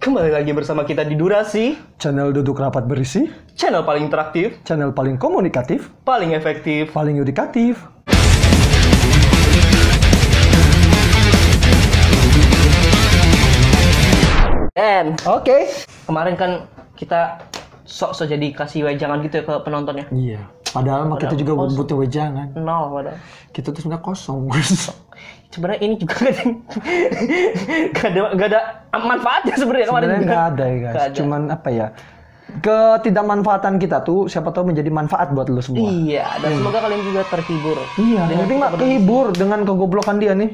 Kembali lagi bersama kita di Durasi, Channel duduk rapat berisi, channel paling interaktif, channel paling komunikatif, paling efektif. paling yudikatif. Dan Oke. kemarin kan kita sok-sok jadi kasih wejangan gitu ya ke penontonnya. Iya. Padahal mah kita juga butuh wejangan. Nol padahal. Kita tuh sebenarnya kosong. Sebenarnya ini juga gak ada, gak ada, gak ada manfaatnya sebenarnya kemarin. Sebenarnya juga. nggak ada ya guys. ada. Cuman apa ya? Ketidakmanfaatan kita tuh siapa tahu menjadi manfaat buat lu semua. Iya, dan semoga kalian juga terhibur. Iya, yang penting mah kehibur dengan kegoblokan dia nih.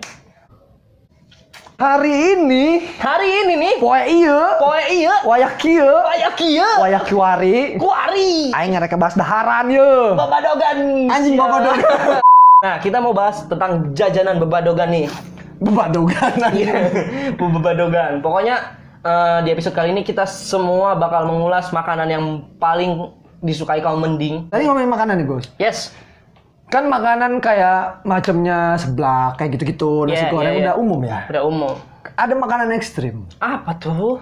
Hari ini, Hari ini nih, poe iya, poe iya, wayak kieu, kayak kia, wayak kiwari. kuari, Aing ngereka bahas daharan ye. babadogan. Anjing babadogan. Nah, kita mau bahas tentang jajanan bebadogan nih. Bebadogan Iya, bebadogan. Pokoknya eh, di episode kali ini kita semua bakal mengulas makanan yang paling disukai kaum mending. Tadi ngomongin makanan nih, Bos. Yes. Kan makanan kayak macamnya seblak kayak gitu-gitu, nasi Iya, goreng iya, iya. udah umum ya. Udah umum. Ada makanan ekstrim. Apa tuh?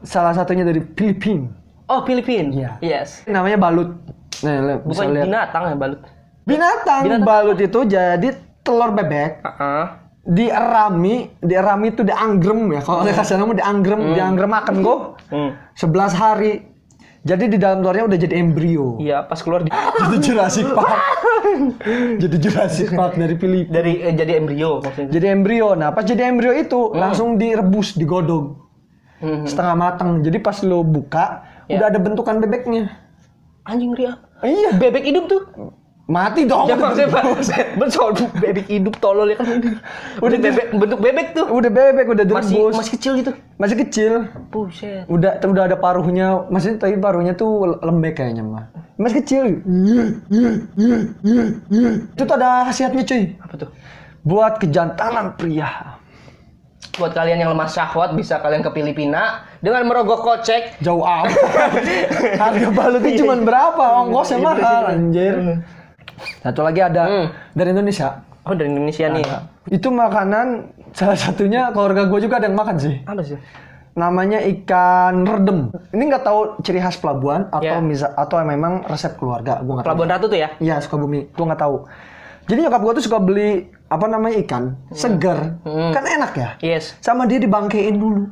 Salah satunya dari Filipina. Oh, Filipin. Iya. Yes. Namanya balut. Nah, Bukan binatang ya balut. Binatang. Binatang. Balut itu jadi telur bebek Heeh. diarami, diarami itu dianggrem ya. Kalau hmm. kasar nama dianggrem, dianggrem makan go. Hmm. 11 hari. Jadi di dalam telurnya udah jadi embrio. Iya, pas keluar di- jadi Jurassic Park. jadi Jurassic Park dari Filipina. dari eh, jadi embrio maksudnya. Jadi embrio. Nah, pas jadi embrio itu langsung direbus, digodong. Hmm. Setengah matang. Jadi pas lo buka, Ya. udah ada bentukan bebeknya. Anjing ria. Iya. Bebek hidup tuh. Mati dong. Maksudnya Pak. Betul, bebek hidup tolol ya kan. Udah bebek bentuk bebek tuh. Udah bebek, udah Masih direbus. masih kecil gitu. Masih kecil. Buset. Udah udah ada paruhnya. Maksudnya tapi paruhnya tuh lembek kayaknya mah. Masih kecil. Itu tuh ada khasiatnya cuy. Apa tuh? Buat kejantanan pria. Buat kalian yang lemah syahwat bisa kalian ke Filipina dengan merogoh kocek. Jauh amat. Harga balutnya cuma berapa? Ongkosnya mahal anjir. Satu lagi ada Hmm. dari Indonesia. Oh dari Indonesia nih. Itu makanan salah satunya keluarga gue juga ada yang makan sih. Apa sih? Namanya ikan redem. Ini nggak tahu ciri khas pelabuhan atau Ya. misa atau memang resep keluarga. Nggak tahu. Pelabuhan Ratu tuh ya? Iya Sukabumi. Gue nggak tahu. Jadi nyokap gue tuh suka beli apa namanya ikan segar. Hmm. Kan enak ya. Yes. Sama dia dibangkein dulu.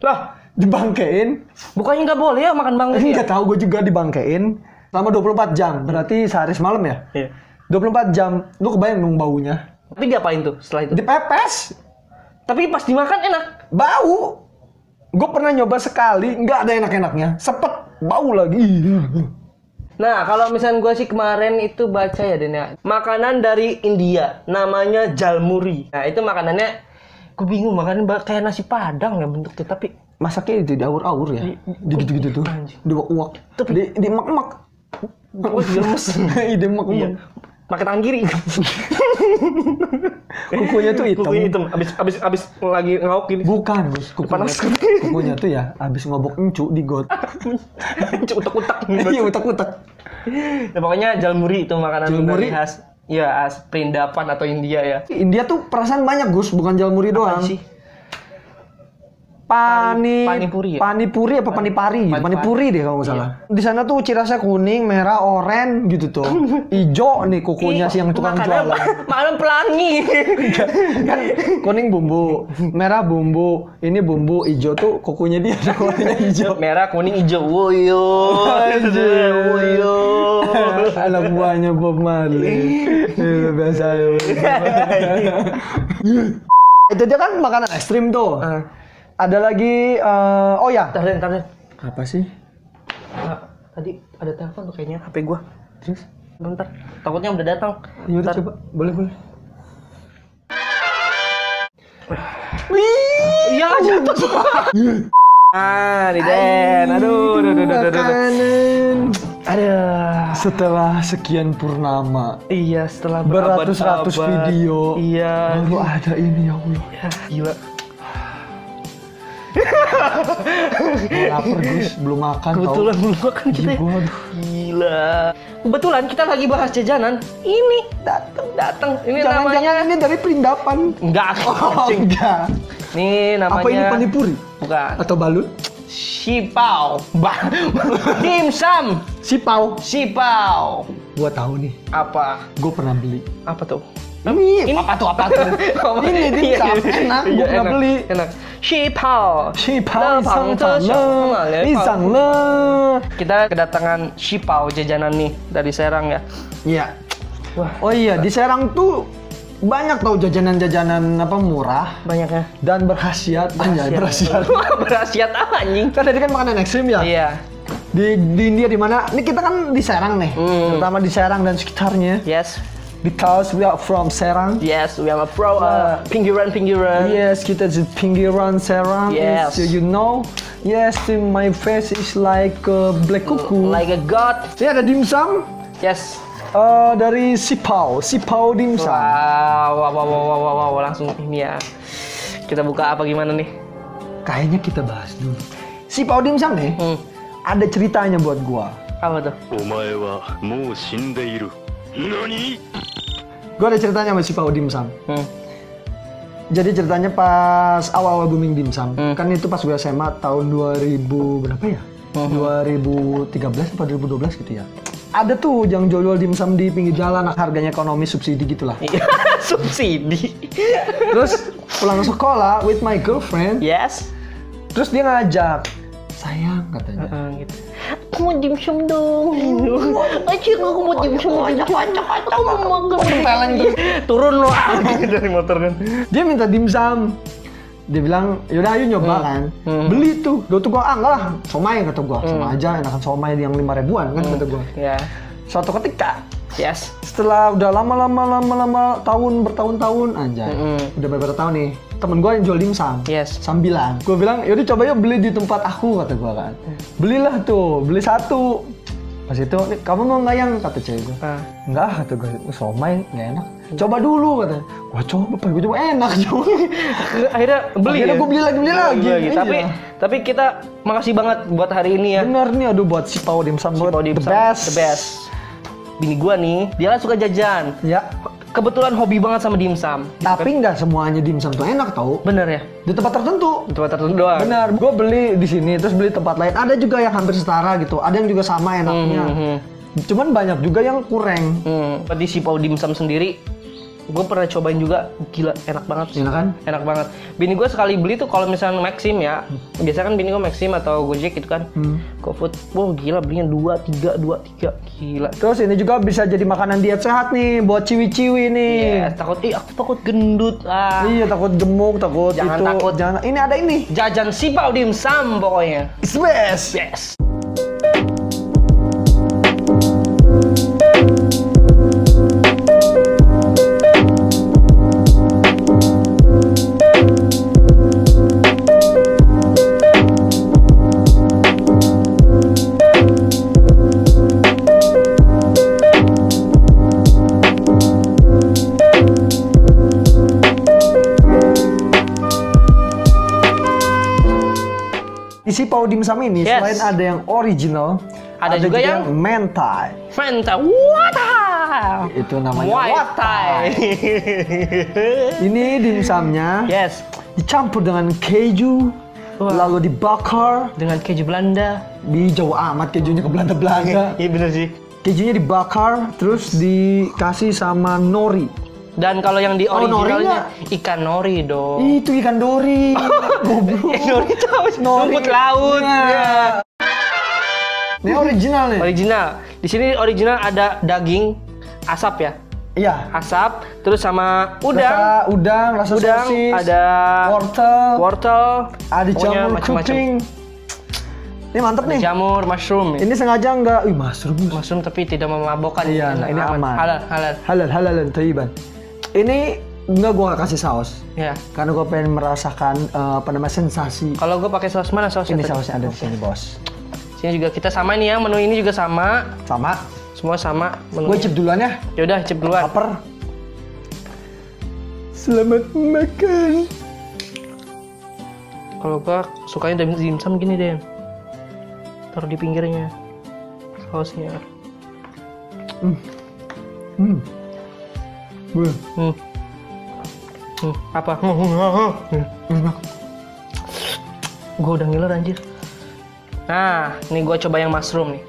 Lah, Dibangkein. bukannya nggak boleh ya makan bangke Ini ya? nggak tahu gue juga dibangkein selama 24 jam. Berarti sehari semalam ya. Iya. 24 jam. Lu kebayang dong baunya. Tapi diapain tuh setelah itu? Dipepes. Tapi pas dimakan enak. Bau. Gue pernah nyoba sekali, nggak ada enak-enaknya. Sepet, bau lagi. Nah, kalau misalnya gue sih kemarin itu baca ya, Den ya. Makanan dari India, namanya jalmuri. Nah, itu makanannya, gue bingung, makanan kayak nasi padang ya bentuknya, tapi Masaknya itu diaur-aur ya. Di gitu-gitu tuh. Diuak-uak. Di, di mak-mak. Gue lemes. Ide mak Iya. Pakai tangan kiri. Kukunya tuh hitam. Kukunya hitam. Abis, abis, abis lagi ngauk gini. Bukan, Gus. Kukunya, Panas. kukunya tuh ya habis ngobok encu di got. Utak-utak. Iya, utak-utak. Nah, pokoknya jalmuri itu makanan Jalmuri? dari khas. Ya, khas perindapan atau India ya. India tuh perasaan banyak, Gus, bukan jalmuri doang. sih? Pani, Panipuri ya? Panipuri apa panipari? Panipari. Panipuri deh kalau nggak salah. Di sana tuh ciri khasnya kuning, merah, oranye gitu tuh. Ijo nih kukunya sih yang tukang jualan. Makanan pelangi. kan kuning bumbu, merah bumbu, ini bumbu ijo tuh kukunya dia ada warnanya hijau. Merah, kuning, hijau. Woyo. Woyo. Anak buahnya Bob Marley. Eh, Biasa ya. Itu dia kan makanan ekstrim tuh. Ah. Ada lagi, eh, oh ya. Ntar, ntar, Den. Apa sih? Ah, Tadi ada telepon tuh kayaknya HP gua. Terus? Bentar. Takutnya udah datang. Yaudah Ntar. coba, boleh boleh. Iya jatuh. Ah, di Den. Aduh, aduh, aduh, aduh, aduh, aduh. Makanan. Aduh. Setelah sekian purnama, Iya, setelah beratus-ratus video, Iya. baru ada ini ya Allah. Ya, gila. Lapar Gus, belum makan. tau. Kebetulan belum makan kita. ya. Gua, aduh. Gila. Kebetulan kita lagi bahas jajanan. Ini datang, datang. Ini namanya Jangan-jangan ini dari perindapan. enggak. Oh, enggak. Ini namanya Apa ini panipuri? Bukan. Atau balut? Sipau. Bah. Dimsum. Sipau. Sipau. Gua tahu nih. Apa? Gue pernah beli. Apa tuh? Ini, Ini- apa tuh apa tuh? ini dimsum enak. Gue Iya, pernah enak. beli. Enak. Sipau. Sipau Lepang isang tuh, sama le, lepang. isang le. Kita kedatangan Sipau jajanan nih dari Serang ya. Iya. Wah, Oh iya, di Serang tuh banyak tau jajanan-jajanan apa murah banyak ya. dan berkhasiat. Anjay, berkhasiat. Berhasiat apa anjing? kan tadi kan makanan ekstrim ya. Iya. Di, di India di mana? Ini kita kan di Serang nih, Hmm. terutama di Serang dan sekitarnya. Yes because we are from Serang. Yes, we are from uh, Pinggiran Pinggiran. Yes, kita di Pinggiran Serang. Yes, so you know. Yes, my face is like uh, black cuckoo. Like a god. Ini ada dimsum. Yes. Uh, dari Sipau, Sipau dimsum. Wow, wow, wow, wow, wow, wow, langsung ini ya. Kita buka apa gimana nih? Kayaknya kita bahas dulu. Sipau dimsum nih. Hmm. Ada ceritanya buat gua. Apa tuh? Omae wa mou shindeiru. Noni. Gue ada ceritanya sama si Pak Dimsum. Hmm. Jadi ceritanya pas awal-awal booming dimsum, hmm. kan itu pas gue SMA tahun 2000 berapa ya? Hmm. 2013 atau 2012 gitu ya. Ada tuh yang jual-jual dimsum di pinggir jalan, nah, harganya ekonomi subsidi gitulah. Iya, subsidi. Terus pulang sekolah with my girlfriend. Yes. Terus dia ngajak, sayang katanya. Uh -uh, gitu Aku mau dimsum dong. Acik, aku mau dimsum. Aku mau makan. Tempelan terus. Turun lo ah, dari motor kan. Dia minta dimsum. Dia bilang, yaudah ayo nyoba kan. Hmm. Beli tuh. Gue tuh gua, ah enggak lah, somai kata gua. Sama aja enakan somai yang lima ribuan kan kata gua. Ya. Suatu ketika, Yes. setelah udah lama-lama lama-lama tahun bertahun-tahun anjay. Mm-mm. Udah beberapa tahun nih. Temen gua yang jual dimsum. Yes. Sambilan. Gua bilang, yaudah coba yuk beli di tempat aku kata gua kan. Belilah tuh, beli satu. Pas itu, "Nih, kamu mau nggak yang kata cewek gua. Ah. Enggak, kata gue, somai nggak enak. Coba dulu, kata. Gua coba, pas gue coba enak, coba. Akhirnya beli Akhirnya ya? gua beli lagi, beli lagi. Iya. Tapi tapi kita makasih banget buat hari ini ya. Bener nih, aduh buat si Pau Dimsum, buat Kalau di the best. The best. Bini gua nih, dia kan suka jajan. Ya, Kebetulan hobi banget sama dimsum. tapi nggak semuanya dimsum tuh enak tau. Bener ya? Di tempat tertentu. Tempat tertentu doang. Benar, gue beli di sini, terus beli tempat lain. Ada juga yang hampir setara gitu, ada yang juga sama enaknya. Hmm, Cuman banyak juga yang kurang. hmm. Di si Pau dimsum sendiri, gue pernah cobain juga. Gila, enak banget. sih. Enak kan? Enak banget. Bini gue sekali beli tuh kalau misalnya Maxim ya, biasanya kan bini gue Maxim atau Gojek gitu kan. Hmm. GoFood, wow gila belinya dua tiga dua tiga gila. Terus ini juga bisa jadi makanan diet sehat nih, buat ciwi-ciwi nih. Iya, takut, ih aku takut gendut. Ah. Iya, takut gemuk, takut Jangan itu. takut. Jangan. Ini ada ini. Jajan si Pau dimsum pokoknya. It's best. Yes. Pau Dimsum ini Yes. selain ada yang original, Ada juga yang- mentai. Fanta, wata. Itu namanya Muay watai. Ini dimsumnya yes. dicampur dengan keju, Wah. lalu dibakar. Dengan keju Belanda. Di jauh amat kejunya ke Belanda-Belanda. Iya bener sih. Kejunya dibakar, terus dikasih sama nori. Dan kalau yang di Oh, originalnya ikan nori dong. Itu ikan dori. Goblok. Nori itu. Rumput laut. Ya. Ini original nih. Original. Di sini original ada daging asap ya. Iya. Asap terus sama udang. Rasa udang, rasa udang, sosis, ada wortel, wortel, ada jamur kuping. Ini mantep Ada nih. jamur, mushroom. Ini sengaja nggak, wih mushroom. Mushroom tapi tidak memabokkan. Iya, ini aman. Halal, halal. Halal, halal dan thayyiban. Ini nggak gua nggak kasih saus. Ya. Karena gua pengen merasakan eh, apa namanya sensasi. Kalau gue pakai saus mana sausnya? Ini sausnya ada di sini bos. Sini juga kita sama nih ya, menu ini juga sama. Sama. Semua sama Gue cip duluan ya. Yaudah, cip duluan. Laper. Selamat makan. Kalau gua sukanya dim dimsum gini deh. Taruh di pinggirnya. Sausnya. Hmm. Wih, Hmm. Hmm, apa? Hmm. enak. Gue udah ngiler anjir. Nah, nih gue coba yang mushroom nih.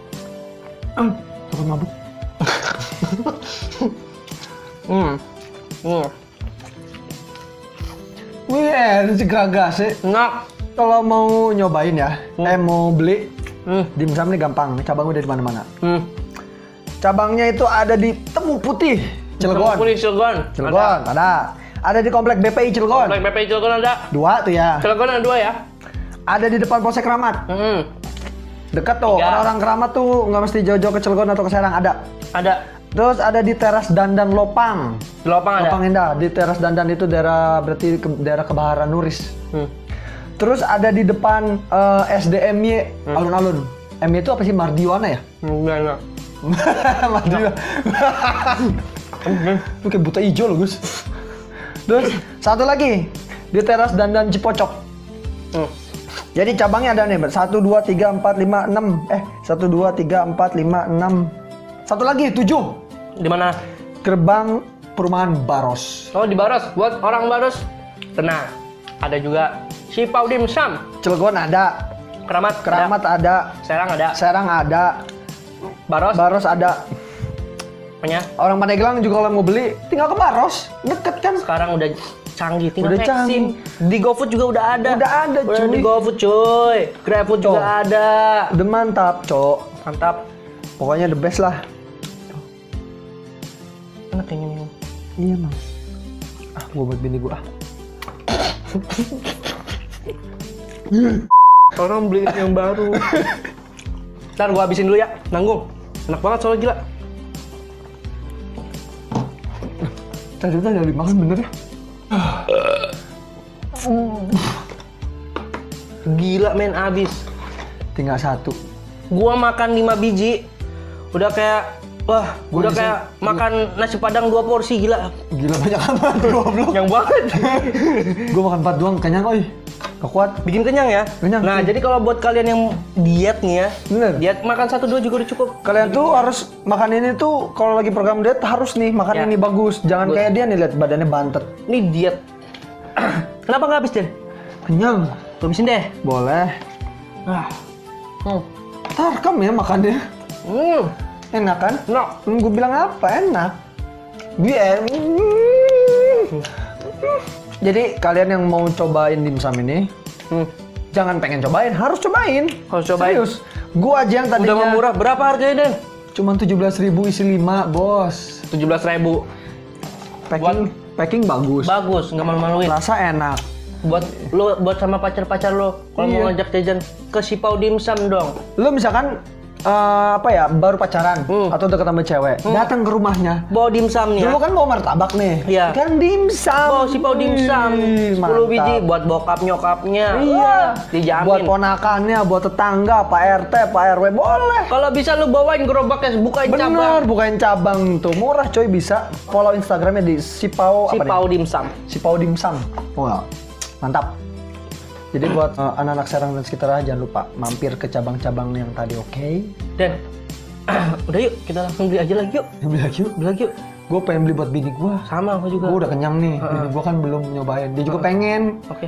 Takut mabuk. Hmm. Hmm. Wih, sih gagah sih. Enak. Kalau mau nyobain ya, eh mau beli Hmm. dimsum nih gampang. Cabang udah di mana-mana. Hmm. Cabangnya itu ada di Temu Putih, Cilegon. Kuning Cilegon. Cilegon, ada. Ada di Komplek BPI Cilegon. Komplek BP Cilegon ada. Dua tuh ya. Cilegon ada dua ya. Ada di depan Polsek Keramat. Hmm. Dekat tuh. Orang-orang Keramat tuh nggak mesti jauh-jauh ke Cilegon atau ke Serang. Ada. Ada. Terus ada di teras Dandan Lopang. Di Lopang ada. Lopang Indah. Di teras Dandan itu daerah berarti ke, daerah Kebaharan Nuris. Hmm. Terus ada di depan eh, SDMY alun-alun. M itu apa sih Mardiwana ya? Hmm, Mardiwana. Lu kayak buta hijau loh Gus. Terus satu lagi di teras Dandan Cipocok. Hmm. Jadi cabangnya ada nih, 1 2 3 4 5 6. Eh, 1 2 3 4 5 6. Satu lagi 7. Di mana? Gerbang Perumahan Baros. Oh di Baros. Buat orang Baros, tenang. Ada juga si Pau Dim Sum. Cilegon ada, Keramat. Keramat Ada. ada, Serang ada. Serang ada, Baros. Baros ada. Punya. Orang Pandeglang juga kalau mau beli tinggal ke Baros, deket kan? Sekarang udah canggih. Tinggal Udah vaksin. Di GoFood juga udah ada. Udah ada, Udah cuy. di GoFood cuy. GrabFood juga ada. Udah mantap, cok. Mantap. Pokoknya the best lah. Enak kayaknya nih. Iya, Mang. Ah, gua buat bini gua. ah. Orang beli yang baru. Ntar gua habisin dulu ya, nanggung. Enak banget soalnya gila. Tadi udah udah dimakan bener ya? Gila men abis. Tinggal satu. Gua makan 5 biji. Udah kayak wah, Gua udah kayak makan nasi padang dua porsi gila. Gila banyak amat, goblok. Yang banget. gua makan empat doang, kenyang, oi. Gak kuat. Bikin kenyang ya. Kenyang, Nah, jadi kalau buat kalian yang diet nih ya, Bener. diet makan satu dua juga udah cukup. Kalian tuh harus makan ini tuh kalau lagi program diet harus nih makan Ya. ini bagus. Jangan kayak dia nih lihat badannya bantet. Ini diet. Kenapa nggak habis, Den? Kenyang. Habisin deh. Boleh. Ah. Hmm. Tarkam ya makannya. Hmm. Enak kan? No. Hmm, gue bilang apa? Enak. Dia. Jadi kalian yang mau cobain dimsum ini, Hmm. jangan pengen cobain, harus cobain. Harus cobain. Serius. Gua aja yang Udah tadinya mau murah. Berapa harganya, Den? cuman 17.000 isi 5, bos. 17.000 Packing packing bagus. Bagus, nggak malu-maluin. Rasa enak. Buat lo, buat sama pacar-pacar lo, kalau mau Iya. ngajak jajan ke Sipau Dimsum dong. Lu misalkan eh, apa ya, baru pacaran Hmm. atau deket sama cewek, datang ke rumahnya. Bawa dimsum nih ya. Dulu kan mau martabak nih. Iya. Kan dimsum. Bawa Sipau Dimsum. Wih, 10 mantap. biji buat bokap nyokapnya. Iya. Dijamin. Buat ponakannya, buat tetangga, Pak RT, Pak RW boleh. Kalau bisa lu bawain gerobaknya bukain Bener, cabang. bukain cabang tuh. Murah coy bisa. Follow Instagramnya di Sipau apa Sipau Dimsum. nih? Sipau Dimsum. Wah, mantap. Jadi buat eh, anak-anak Serang dan sekitarnya jangan lupa mampir ke cabang-cabang yang tadi, oke? Dan udah yuk kita langsung beli aja lagi yuk. Beli lagi yuk. Beli lagi yuk. Gue pengen beli buat bini gue. Sama aku juga. Gue udah kenyang nih. Bini gue kan belum nyobain. Dia juga pengen. Oke.